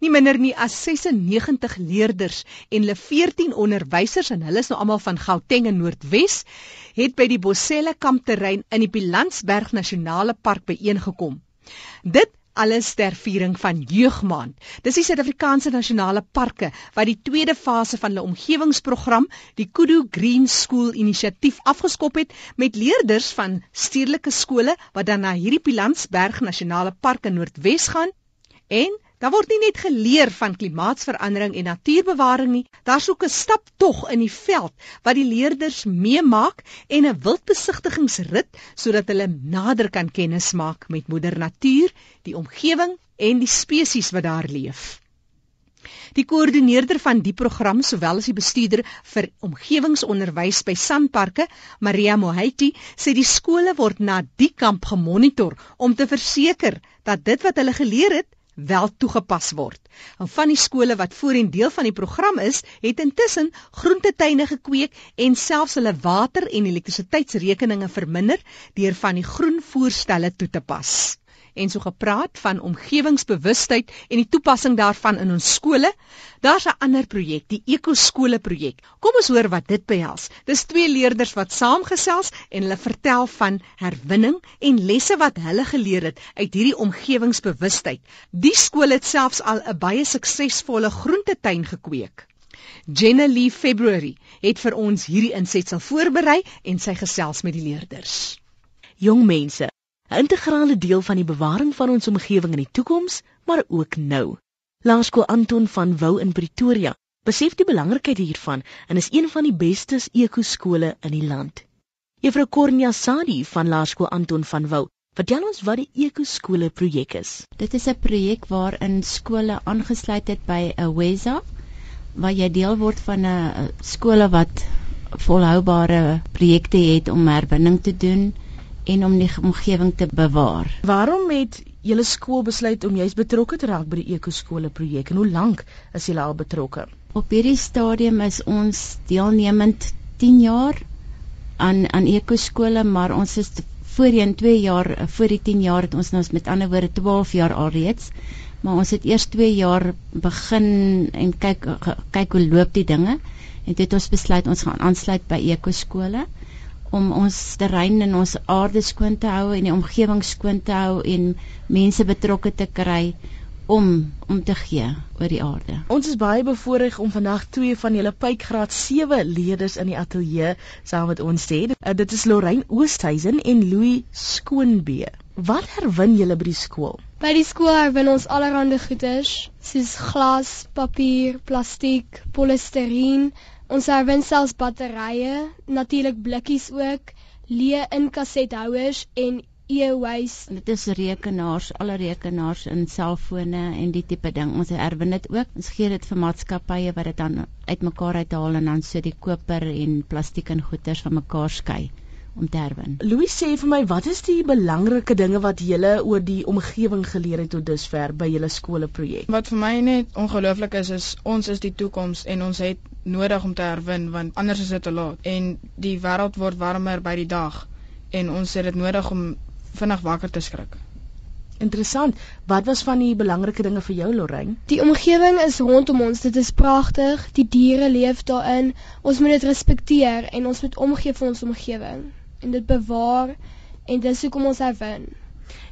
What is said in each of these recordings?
Nie minder nie as 96 leerders en hulle 14 onderwysers en hulle is nou almal van Gauteng en Noordwes het by die Bosselle kampterrein in die Pilansberg Nasionale Park byeengekom. Dit alles ter viering van Jeugmaand. Dis die Suid-Afrikaanse Nasionale Parke wat die tweede fase van hulle omgewingsprogram, die Kudu Green School inisiatief afgeskop het met leerders van stedelike skole wat dan na hierdie Pilansberg Nasionale Park in Noordwes gaan en Daar word nie net geleer van klimaatsverandering en natuurbewaring nie, daar's ook 'n stap tog in die veld wat die leerders meemaak en 'n wildbesigtigingsrit sodat hulle nader kan kennis maak met moeder natuur, die omgewing en die spesies wat daar leef. Die koördineerder van die program, sowel as die bestuurder vir omgewingsonderwys by Sanparke, Maria Mohaiti, sê die skole word na die kamp gemonitor om te verseker dat dit wat hulle geleer het wel toegepas word. En van die skole wat voorheen deel van die program is, het intussen groentetuine gekweek en selfs hulle water en elektrisiteitsrekeninge verminder deur van die groenvoerstelle toe te pas en so gepraat van omgewingsbewustheid en die toepassing daarvan in ons skole. Daar's 'n ander projek, die ekoskole projek. Kom ons hoor wat dit behels. Dis twee leerders wat saamgesels en hulle vertel van herwinning en lesse wat hulle geleer het uit hierdie omgewingsbewustheid. Die skool het selfs al 'n baie suksesvolle groentetuin gekweek. Jenna Lee February het vir ons hierdie insetsel voorberei en sy gesels met die leerders. Jong mense, 'n integrale deel van die bewaring van ons omgewing in die toekoms, maar ook nou. Laerskool Anton van Wou in Pretoria besef die belangrikheid hiervan en is een van die beste ekoskole in die land. Juffrou Cornia Sadi van Laerskool Anton van Wou Vertel ons wat die ekoskole projek is. Dit is 'n projek waarin skole aangesluit het by 'n WESA waar jy deel word van 'n skole wat volhoubare projekte het om herwinning te doen en om die omgewing te bewaar. Waarom het julle skool besluit om juis betrokke te raak by die ekoskole projek en hoe lank is julle al betrokke? Op hierdie stadium is ons deelnemend 10 jaar aan aan ekoskole, maar ons is voorheen 2 jaar voor die 10 jaar het ons nou met ander woorde 12 jaar alreeds. Maar ons het eers 2 jaar begin en kyk kyk hoe loop die dinge en dit het ons besluit ons gaan aansluit by ekoskole om ons terrein en ons aarde skoon te hou en die omgewing skoon te hou en mense betrokke te kry om om te gee oor die aarde. Ons is baie bevoorreg om vandag twee van julle Pykgraad 7 leerders in die ateljee saam met ons te hê. Uh, dit is Lorraine Oosthuizen en Louis Skoonbee. Wat herwin julle by die skool? By die skool herwin ons allerlei goeder soos glas, papier, plastiek, polistireen, Ons herwin selfs batterye, natuurlik blikkies ook, leë inkasethouers en e-waste. Dit is rekenaars, alle rekenaars en selfone en die tipe ding. Ons herwin dit ook. Ons gee dit vir maatskappye wat dit dan uitmekaar uithaal en dan so die koper en plastiek en goeder van mekaar skei om te herwin. Louis sê vir my, wat is die belangrike dinge wat julle oor die omgewing geleer het tot dusver by julle skole projek? Wat vir my net ongelooflik is is ons is die toekoms en ons het nodig om te herwin want anders is dit te laat en die wêreld word warmer by die dag en ons het dit nodig om vinnig wakker te skrik. Interessant. Wat was van die belangrike dinge vir jou Lorraine? Die omgewing is rondom ons. Dit is pragtig. Die diere leef daarin. Ons moet dit respekteer en ons moet omgee vir ons omgewing en dit bewaar en dis hoekom ons herwin.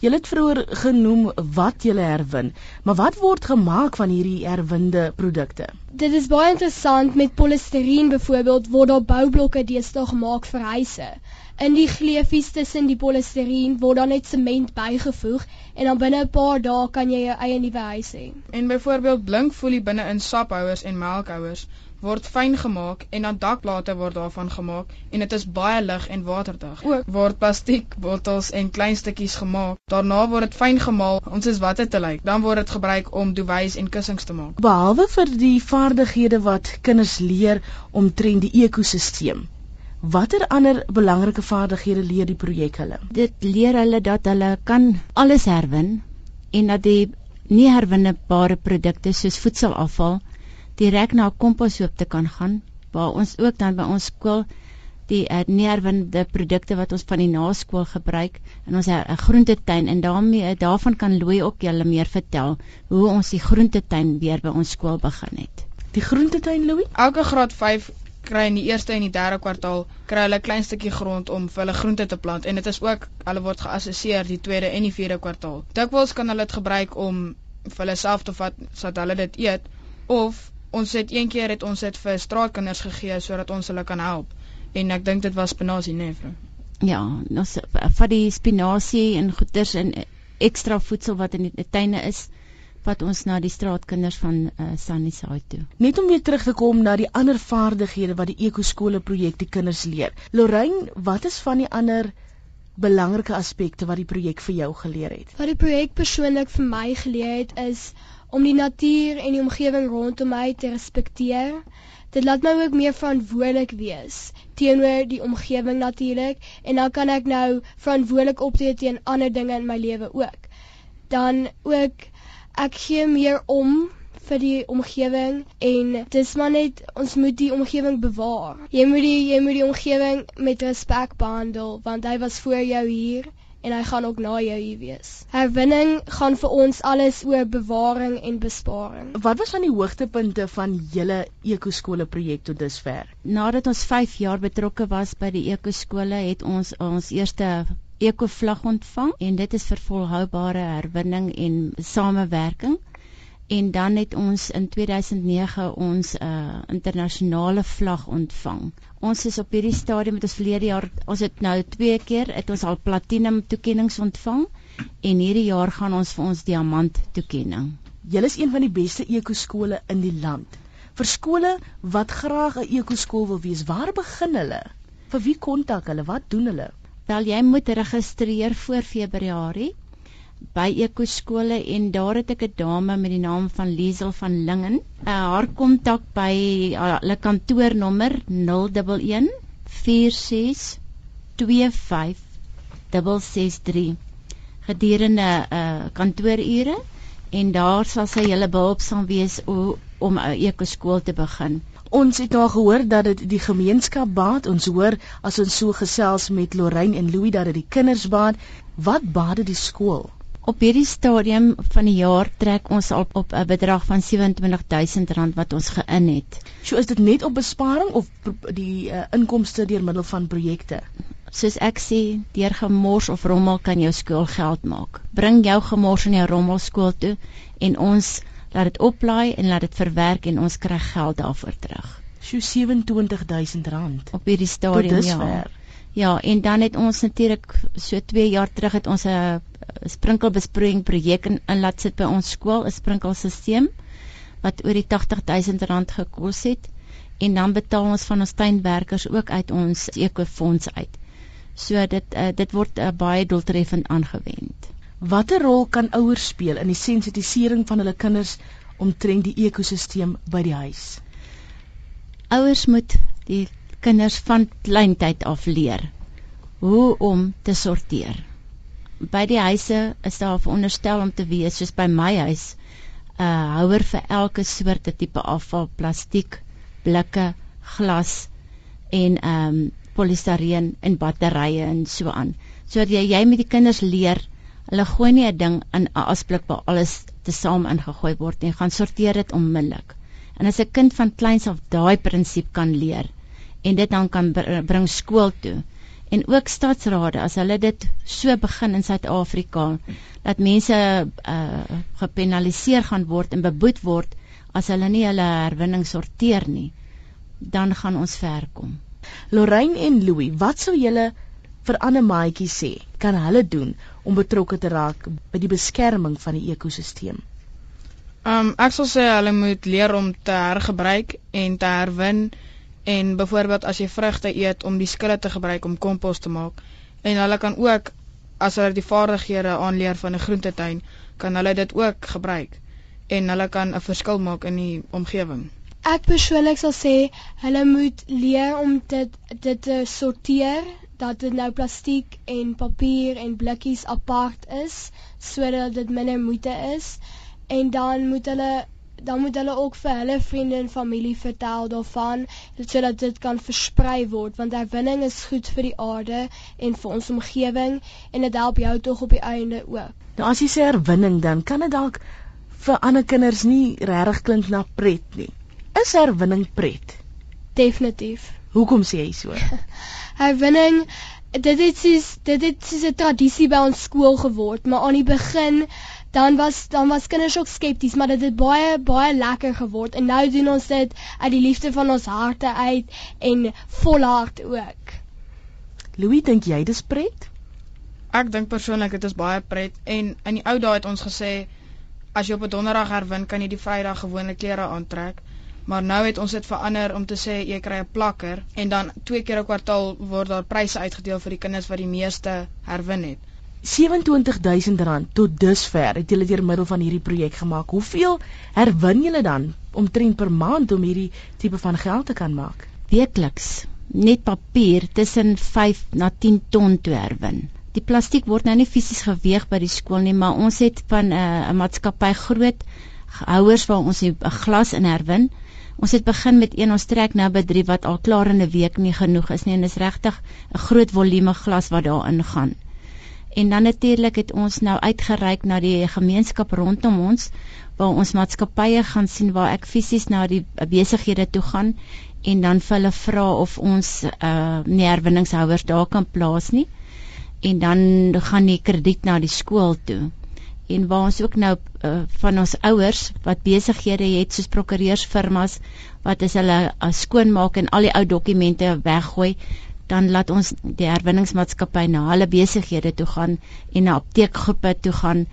Jy het vroeër genoem wat jy herwin, maar wat word gemaak van hierdie herwinde produkte? Dit is baie interessant met polistireen byvoorbeeld word daar boublokke deesdae gemaak vir huise. In die gleufies tussen die polistireen word dan net sement bygevoeg en dan binne 'n paar dae kan jy jou eie nuwe huis hê. En byvoorbeeld blinkfolie binne in saphouers en melkhouers word fyn gemaak en dan dakplate word daarvan gemaak en dit is baie lig en waterdig. Ook word plastiek bottels en klein stukkies gemaak. Daarna word dit fyn gemaal, ons is wat dit te lyk. Dan word dit gebruik om duwys en kussings te maak. Behalwe vir die vaardighede wat kinders leer omtrent die ekosisteem. Watter ander belangrike vaardighede leer die projek hulle? Dit leer hulle dat hulle kan alles herwin en dat die nie herwinnebare produkte soos voedselafval direk na 'n komposhoop te kan gaan waar ons ook dan by ons skool die uh, neerwinde produkte wat ons van die naskool gebruik in ons 'n uh, groentetuin en daarmee uh, daarvan kan Louie ook julle meer vertel hoe ons die groentetuin weer by ons skool begin het. Die groentetuin Louie? Elke graad 5 kry in die eerste en die derde kwartaal kry hulle 'n klein stukkie grond om vir hulle groente te plant en dit is ook hulle word geassesseer die tweede en die vierde kwartaal. Dikwels kan hulle dit gebruik om vir hulle self te vat sodat hulle dit eet of ons het een keer het ons dit vir straatkinders gegee sodat ons hulle kan help en ek dink dit was spinasie nê nee, vrou. Ja, ons vat die spinasie en goeders en ekstra voedsel wat in die tuine is wat ons na die straatkinders van uh, Sunnyside toe. Net om weer terug te kom na die ander vaardighede wat die ekoskole projek die kinders leer. Lorraine, wat is van die ander belangrike aspekte wat die projek vir jou geleer het? Wat die projek persoonlik vir my geleer het is om die natuur en die omgewing rondom my te respekteer. Dit laat my ook meer verantwoordelik wees teenoor die omgewing natuurlik en dan kan ek nou verantwoordelik optree teen ander dinge in my lewe ook. Dan ook ek gee meer om vir die omgewing en dis maar net ons moet die omgewing bewaar. Jy moet die jy moet die omgewing met respek behandel want hy was voor jou hier en hy gaan ook na jou hier wees. Herwinning gaan vir ons alles oor bewaring en besparing. Wat was van die hoogtepunte van julle ekoskole projek tot dusver? Nadat ons 5 jaar betrokke was by die ekoskole, het ons ons eerste ekovlag ontvang en dit is vir volhoubare herwinning en samewerking en dan het ons in 2009 ons uh internasionale vlag ontvang. Ons is op hierdie stadium met ons verlede jaar, ons het nou twee keer het ons al platinum toekenninge ontvang en hierdie jaar gaan ons vir ons diamant toekenning. Julle is een van die beste ekoskole in die land. Vir skole wat graag 'n ekoskool wil wees, waar begin hulle? Vir wie kontak hulle? Wat doen hulle? Wel jy moet registreer voor Februarie by ekoskole en daar het ek 'n dame met die naam van Liesel van Lingen. Uh, haar kontak by uh, hulle kantoornommer 011 46 25 663 gedurende uh, kantoorure en daar sal sy julle behulpsaam wees o, om 'n ekoskool te begin. Ons het nou gehoor dat dit die gemeenskap baat. Ons hoor as ons so gesels met Lorraine en Louis dat dit die kinders baat. Wat baat die skool? Op hierdie stadium van die jaar trek ons al op 'n bedrag van R27000 wat ons geïn het. So is dit net op besparing of die uh, inkomste deur middel van projekte? Soos ek sê, deur gemors of rommel kan jou skool geld maak. Bring jou gemors en jou rommel skool toe en ons laat dit oplaai en laat dit verwerk en ons kry geld daarvoor terug. So R27000 op hierdie stadium ja. Ja, en dan het ons natuurlik so 2 jaar terug het ons 'n sprinkelbesproeiing projek in, in laat sit by ons skool, 'n sprinkelstelsel wat oor die R80000 gekos het en dan betaal ons van ons tuinwerkers ook uit ons ekofonds uit. So dit uh, dit word uh, baie doeltreffend aangewend. Watter rol kan ouers speel in die sensitisering van hulle kinders omtrent die ekosisteem by die huis? Ouers moet die kinders van kleintyd af leer hoe om te sorteer by die huise is daar veronderstel om te wees soos by my huis 'n uh, houer vir elke soorte tipe afval, plastiek, blikke, glas en ehm um, polistireen en batterye en so aan. Sodat jy jy met die kinders leer, hulle gooi nie 'n ding in 'n asblik waar alles tesame ingegooi word en gaan sorteer dit onmiddellik. En as 'n kind van kleins af daai prinsip kan leer en dit dan kan bring skool toe, en ook stadsrade as hulle dit so begin in Suid-Afrika dat mense uh, gepenaliseer gaan word en beboet word as hulle nie hulle herwinning sorteer nie dan gaan ons ver kom. Lorraine en Louis, wat sou julle vir ander maatjies sê kan hulle doen om betrokke te raak by die beskerming van die ekosisteem? Um ek sal sê hulle moet leer om te hergebruik en te herwin en byvoorbeeld as jy vrugte eet om die skille te gebruik om kompos te maak en hulle kan ook as hulle die vaardighede aanleer van 'n groentetuin kan hulle dit ook gebruik. En hulle kan 'n verskil maak in die omgewing. Ek persoonlik sal sê hulle moet leer om dit dit te sorteer dat dit nou plastiek en papier en blikkies apart is sodat dit minder moeite is. En dan moet hulle dan moet hulle ook vir hulle vriende en familie vertel daarvan sodat dit kan versprei word want herwinning is goed vir die aarde en vir ons omgewing en dit help jou tog op die einde ook. Nou as jy sê herwinning dan kan dit dalk vir ander kinders nie regtig klink na pret nie. Is herwinning pret? Definitief. Hoekom sê jy so? herwinning dit het soos dit het soos 'n tradisie by ons skool geword, maar aan die begin dan was dan was kinders ook skepties, maar dit het baie baie lekker geword en nou doen ons dit uit die liefde van ons harte uit en vol hart ook. Louis, dink jy dis pret? Ek dink persoonlik dit is baie pret en in die ou dae het ons gesê as jy op 'n donderdag herwin, kan jy die Vrydag gewone klere aantrek. Maar nou het ons dit verander om te sê jy kry 'n plakker en dan twee keer 'n kwartaal word daar pryse uitgedeel vir die kinders wat die meeste herwin het. R27000 tot dusver het julle deur middel van hierdie projek gemaak. Hoeveel herwin julle dan omtrent per maand om hierdie tipe van geld te kan maak? Weekliks net papier tussen 5 na 10 ton te herwin. Die plastiek word nou nie fisies geweeg by die skool nie, maar ons het van 'n uh, maatskappy groot houers waar ons 'n glas in herwin. Ons het begin met een ons trek nou by 3 wat al klaar in 'n week nie genoeg is nie en dis regtig 'n groot volume glas wat daarin gaan. En dan natuurlik het ons nou uitgereik na die gemeenskap rondom ons waar ons maatskappye gaan sien waar ek fisies na die besighede toe gaan en dan vir hulle vra of ons uh nie herwinningshouers daar kan plaas nie. En dan gaan die krediet na die skool toe. En waar ons ook nou uh, van ons ouers wat besighede het soos prokureursfirmas wat as hulle uh, skoonmaak en al die ou dokumente weggooi, dan laat ons die herwinningsmaatskappy na hulle besighede toe gaan en na apteekgroepe toe gaan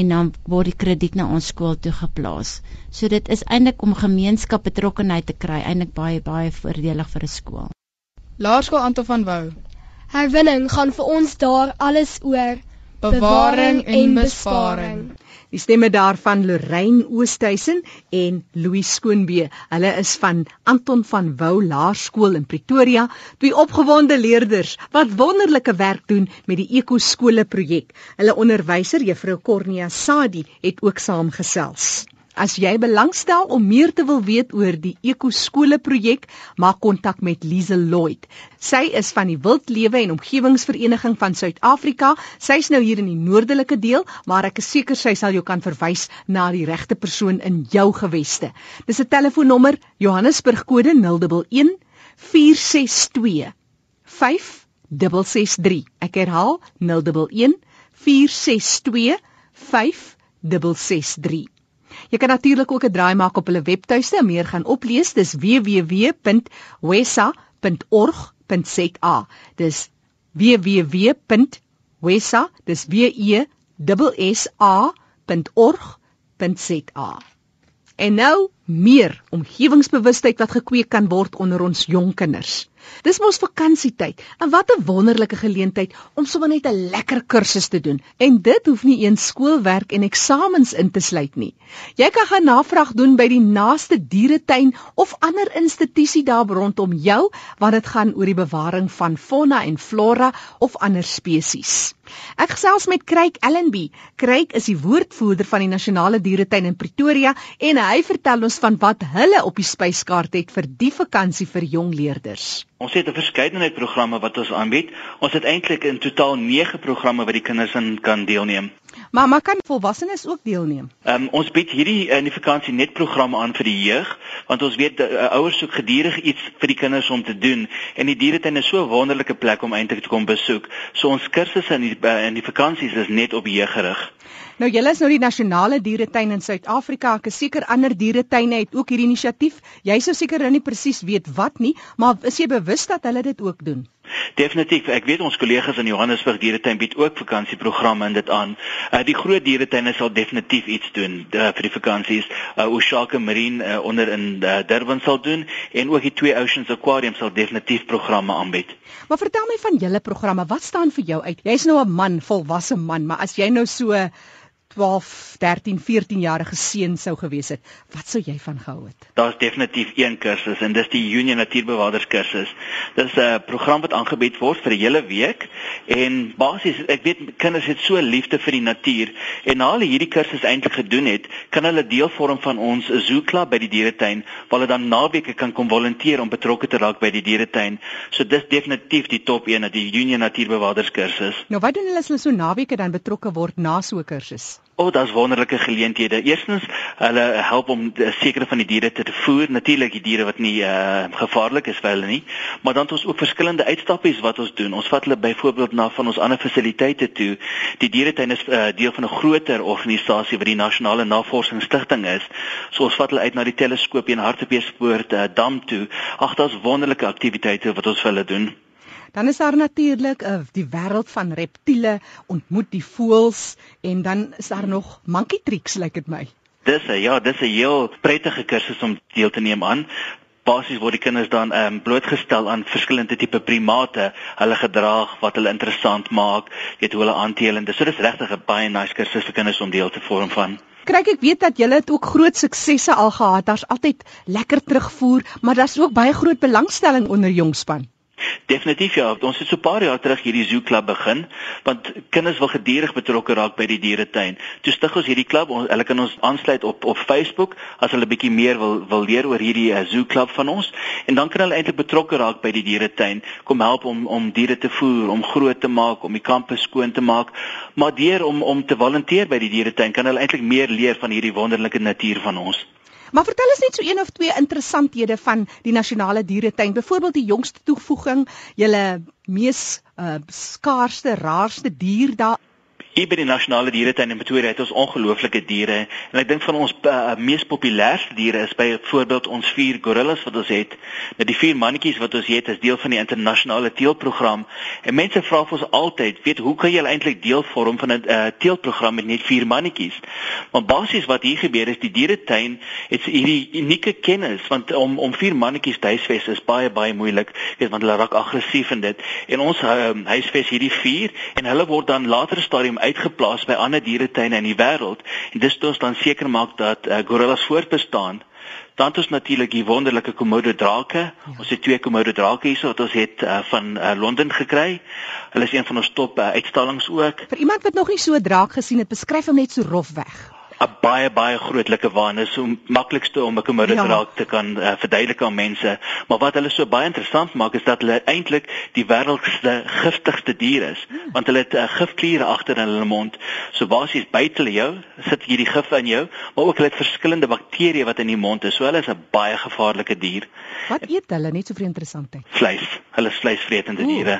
en dan word die krediet na ons skool toe geplaas. So dit is eintlik om gemeenskap betrokkenheid te kry, eintlik baie baie voordelig vir 'n skool. Laerskool Anton van Wouw. Herwinning gaan vir ons daar alles oor bewaring en besparing. Die stemme daarvan Lorraine Oosthuizen en Louis Skoonbee. Hulle is van Anton van Wouw Laerskool in Pretoria, twee opgewonde leerders wat wonderlike werk doen met die ekoskole projek. Hulle onderwyser, Juffrou Cornelia Sadi, het ook saamgesels. As jy belangstel om meer te wil weet oor die ekoskole projek, maak kontak met Lize Lloyd. Sy is van die Wildlewe en Omgewingsvereniging van Suid-Afrika. Sy's nou hier in die noordelike deel, maar ek is seker sy sal jou kan verwys na die regte persoon in jou geweste. Dis 'n telefoonnommer Johannesburg kode 011 462 5663. Ek herhaal 011 462 5663. Jy kan natuurlik ook 'n draai maak op hulle webtuiste en meer gaan oplees. Dis www.wesa.org.za. Dis www.wesa, dis w e s a.org.za. En nou meer omgewingsbewustheid wat gekweek kan word onder ons jong kinders. Dis mos vakansietyd. En wat 'n wonderlike geleentheid om sommer net 'n lekker kursus te doen. En dit hoef nie eens skoolwerk en eksamens in te sluit nie. Jy kan gaan navraag doen by die naaste dieretuin of ander institusie daar rondom jou wat dit gaan oor die bewaring van fauna en flora of ander spesies. Ek gesels met Kryk Allenby. Kryk is die woordvoerder van die Nasionale Dieretuin in Pretoria en hy vertel ons van wat hulle op die spyskaart het vir die vakansie vir jong leerders. Ons het 'n verskeidenheid programme wat ons aanbied. Ons het eintlik in totaal 9 programme wat die kinders in kan deelneem. Maar maar kan volwassenes ook deelneem? Ehm um, ons bied hierdie in die vakansie net programme aan vir die jeug, want ons weet uh, ouers soek gedurig iets vir die kinders om te doen en die dieretuin is so 'n wonderlike plek om eintlik te kom besoek. So ons kursusse in die uh, in die vakansies is net op jeug gerig. Nou julle is nou die nasionale dieretuin in Suid-Afrika. Ek is seker ander dieretuine het ook hierdie inisiatief. Jy sou seker nou nie presies weet wat nie, maar is jy bewus dat hulle dit ook doen? Definitief. Ek weet ons kollegas in Johannesburg Dieretuin bied ook vakansieprogramme in dit aan. Uh, die groot dieretuine sal definitief iets doen uh, vir die vakansies. Uh, Oshaka Marine uh, onder in uh, Durban sal doen en ook die twee Oceans Aquarium sal definitief programme aanbied. Maar vertel my van julle programme. Wat staan vir jou uit? Jy's nou 'n man, volwasse man, maar as jy nou so 12, 13, 14 jarige seun sou gewees het, wat sou jy van gehou het? Daar's definitief een kursus en dis die Union Natuurbewaarders kursus. Dis 'n program wat aangebied word vir 'n hele week en basies ek weet kinders het so liefde vir die natuur en na hulle hierdie kursus eintlik gedoen het, kan hulle deel vorm van ons zoo klub by die dieretuin waar hulle dan naweke kan kom volunteer om betrokke te raak by die dieretuin. So dis definitief die top 1, die Union Natuurbewaarders kursus. Nou wat doen hulle as hulle so naweke dan betrokke word na so 'n kursus? O, oh, daar's wonderlike geleenthede. Eerstens, hulle help om sekere van die diere te voer, natuurlik die diere wat nie uh gevaarlik is vir hulle nie, maar dan het ons ook verskillende uitstappies wat ons doen. Ons vat hulle byvoorbeeld na van ons ander fasiliteite toe. Die dieretuin is uh, deel van 'n groter organisasie wat die Nasionale Navorsingsstigting is. So ons vat hulle uit na die teleskoop in Hartbeespoort uh, dam toe. Ag, daar's wonderlike aktiwiteite wat ons vir hulle doen. Dan is daar natuurlik uh, die wêreld van reptiele, ontmoet die voëls en dan is daar nog monkey tricks lyk like dit my. Dis 'n ja, dis 'n heel prettige kursus om deel te neem aan. Basies word die kinders dan ehm um, blootgestel aan verskillende tipe primate, hulle gedrag wat hulle interessant maak, weet hoe hulle aantel en dis so dis regtig 'n baie nice kursus vir kinders om deel te vorm van. Kyk ek weet dat julle het ook groot suksesse al gehad. Daar's altyd lekker terugvoer, maar daar's ook baie groot belangstelling onder jongspan. Definitief ja, ons het so 'n paar jaar terug hierdie zoo klub begin want kinders wil gedurig betrokke raak by die dieretuin. Toe stig ons hierdie klub, ons, hulle kan ons aansluit op op Facebook as hulle bietjie meer wil wil leer oor hierdie uh, zoo klub van ons en dan kan hulle eintlik betrokke raak by die dieretuin, kom help om om diere te voer, om groot te maak, om die kampe skoon te maak, maar deur om om te volunteer by die dieretuin kan hulle eintlik meer leer van hierdie wonderlike natuur van ons. Maar vertel ons net so een of twee interessanthede van die nasionale dieretuin. Byvoorbeeld die jongste toevoeging, julle mees uh, skaarsste, raarste dier daar Hier by die Nasionale Dieretuin in Pretoria het ons ongelooflike diere en ek dink van ons uh, mees populêrste diere is byvoorbeeld ons vier gorillas wat ons het. Nou die vier mannetjies wat ons het is deel van die internasionale teelprogram en mense vra vir ons altyd, weet hoe kan jy eintlik deel vorm van 'n uh, teelprogram met net vier mannetjies? Maar basies wat hier gebeur is die dieretuin het hierdie unieke kennis want om om vier mannetjies te huisves is baie baie moeilik, weet want hulle raak aggressief en dit en ons uh, huisves hierdie vier en hulle word dan later stadium uitgeplaas by ander dieretuine in die wêreld en dis toe ons dan seker maak dat uh, gorillas voortbestaan. Dan het ons natuurlik die wonderlike Komodo drake. Ja. Ons het twee Komodo drake hierso wat ons het uh, van uh, Londen gekry. Hulle is een van ons top uh, uitstallings ook. Vir iemand wat nog nie so 'n draak gesien het, beskryf hom net so rof weg. 'n baie baie grootlike waan is so maklikste om 'n komodo ja. raak te kan uh, verduidelik aan mense. Maar wat hulle so baie interessant maak is dat hulle eintlik die wêreld se giftigste dier is hmm. want hulle het uh, gifkliere agter in hulle mond. So basies buite hulle jou sit hierdie gif in jou maar ook hulle het verskillende bakterieë wat in die mond is. So hulle is 'n baie gevaarlike dier. Wat eet hulle? Net so vir interessantheid. Vleis hulle is vleisvretende diere.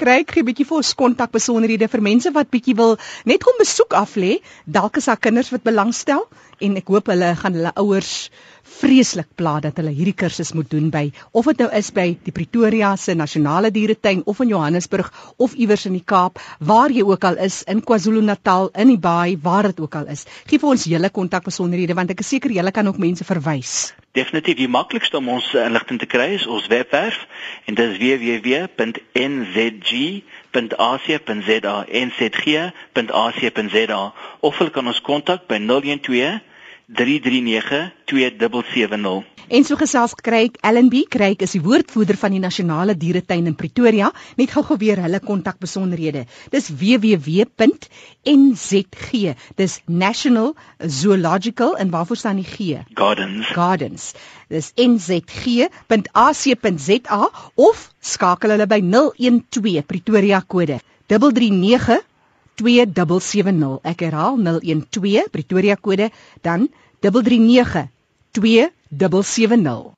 Kry ek 'n bietjie vir ons kontak besonderhede vir mense wat bietjie wil net kom besoek af lê. Dalk is daar kinders wat belangstel en ek hoop hulle gaan hulle ouers vreeslik pla dat hulle hierdie kursus moet doen by of dit nou is by die Pretoria se Nasionale Dieretuin of in Johannesburg of iewers in die Kaap waar jy ook al is in KwaZulu-Natal in die Baai waar dit ook al is. Gee ons julle kontak besonderhede want ek is seker julle kan ook mense verwys. Definitief die maklikste om ons inligting te kry is ons webwerf en dit is www.nzg.ac.za nzg.ac.za of hulle kan ons kontak by 012 339 2770. En so gesels kry ek LNB kry ek is die woordvoerder van die Nasionale Dieretuin in Pretoria. Net gou geweer hulle kontak besonderhede. Dis www.nzg. Dis National Zoological en waarvoor staan die G? Gardens. Gardens. Dis nzg.ac.za of skakel hulle by 012 Pretoria kode 339 2770. Ek herhaal 012 Pretoria kode dan 339 2770.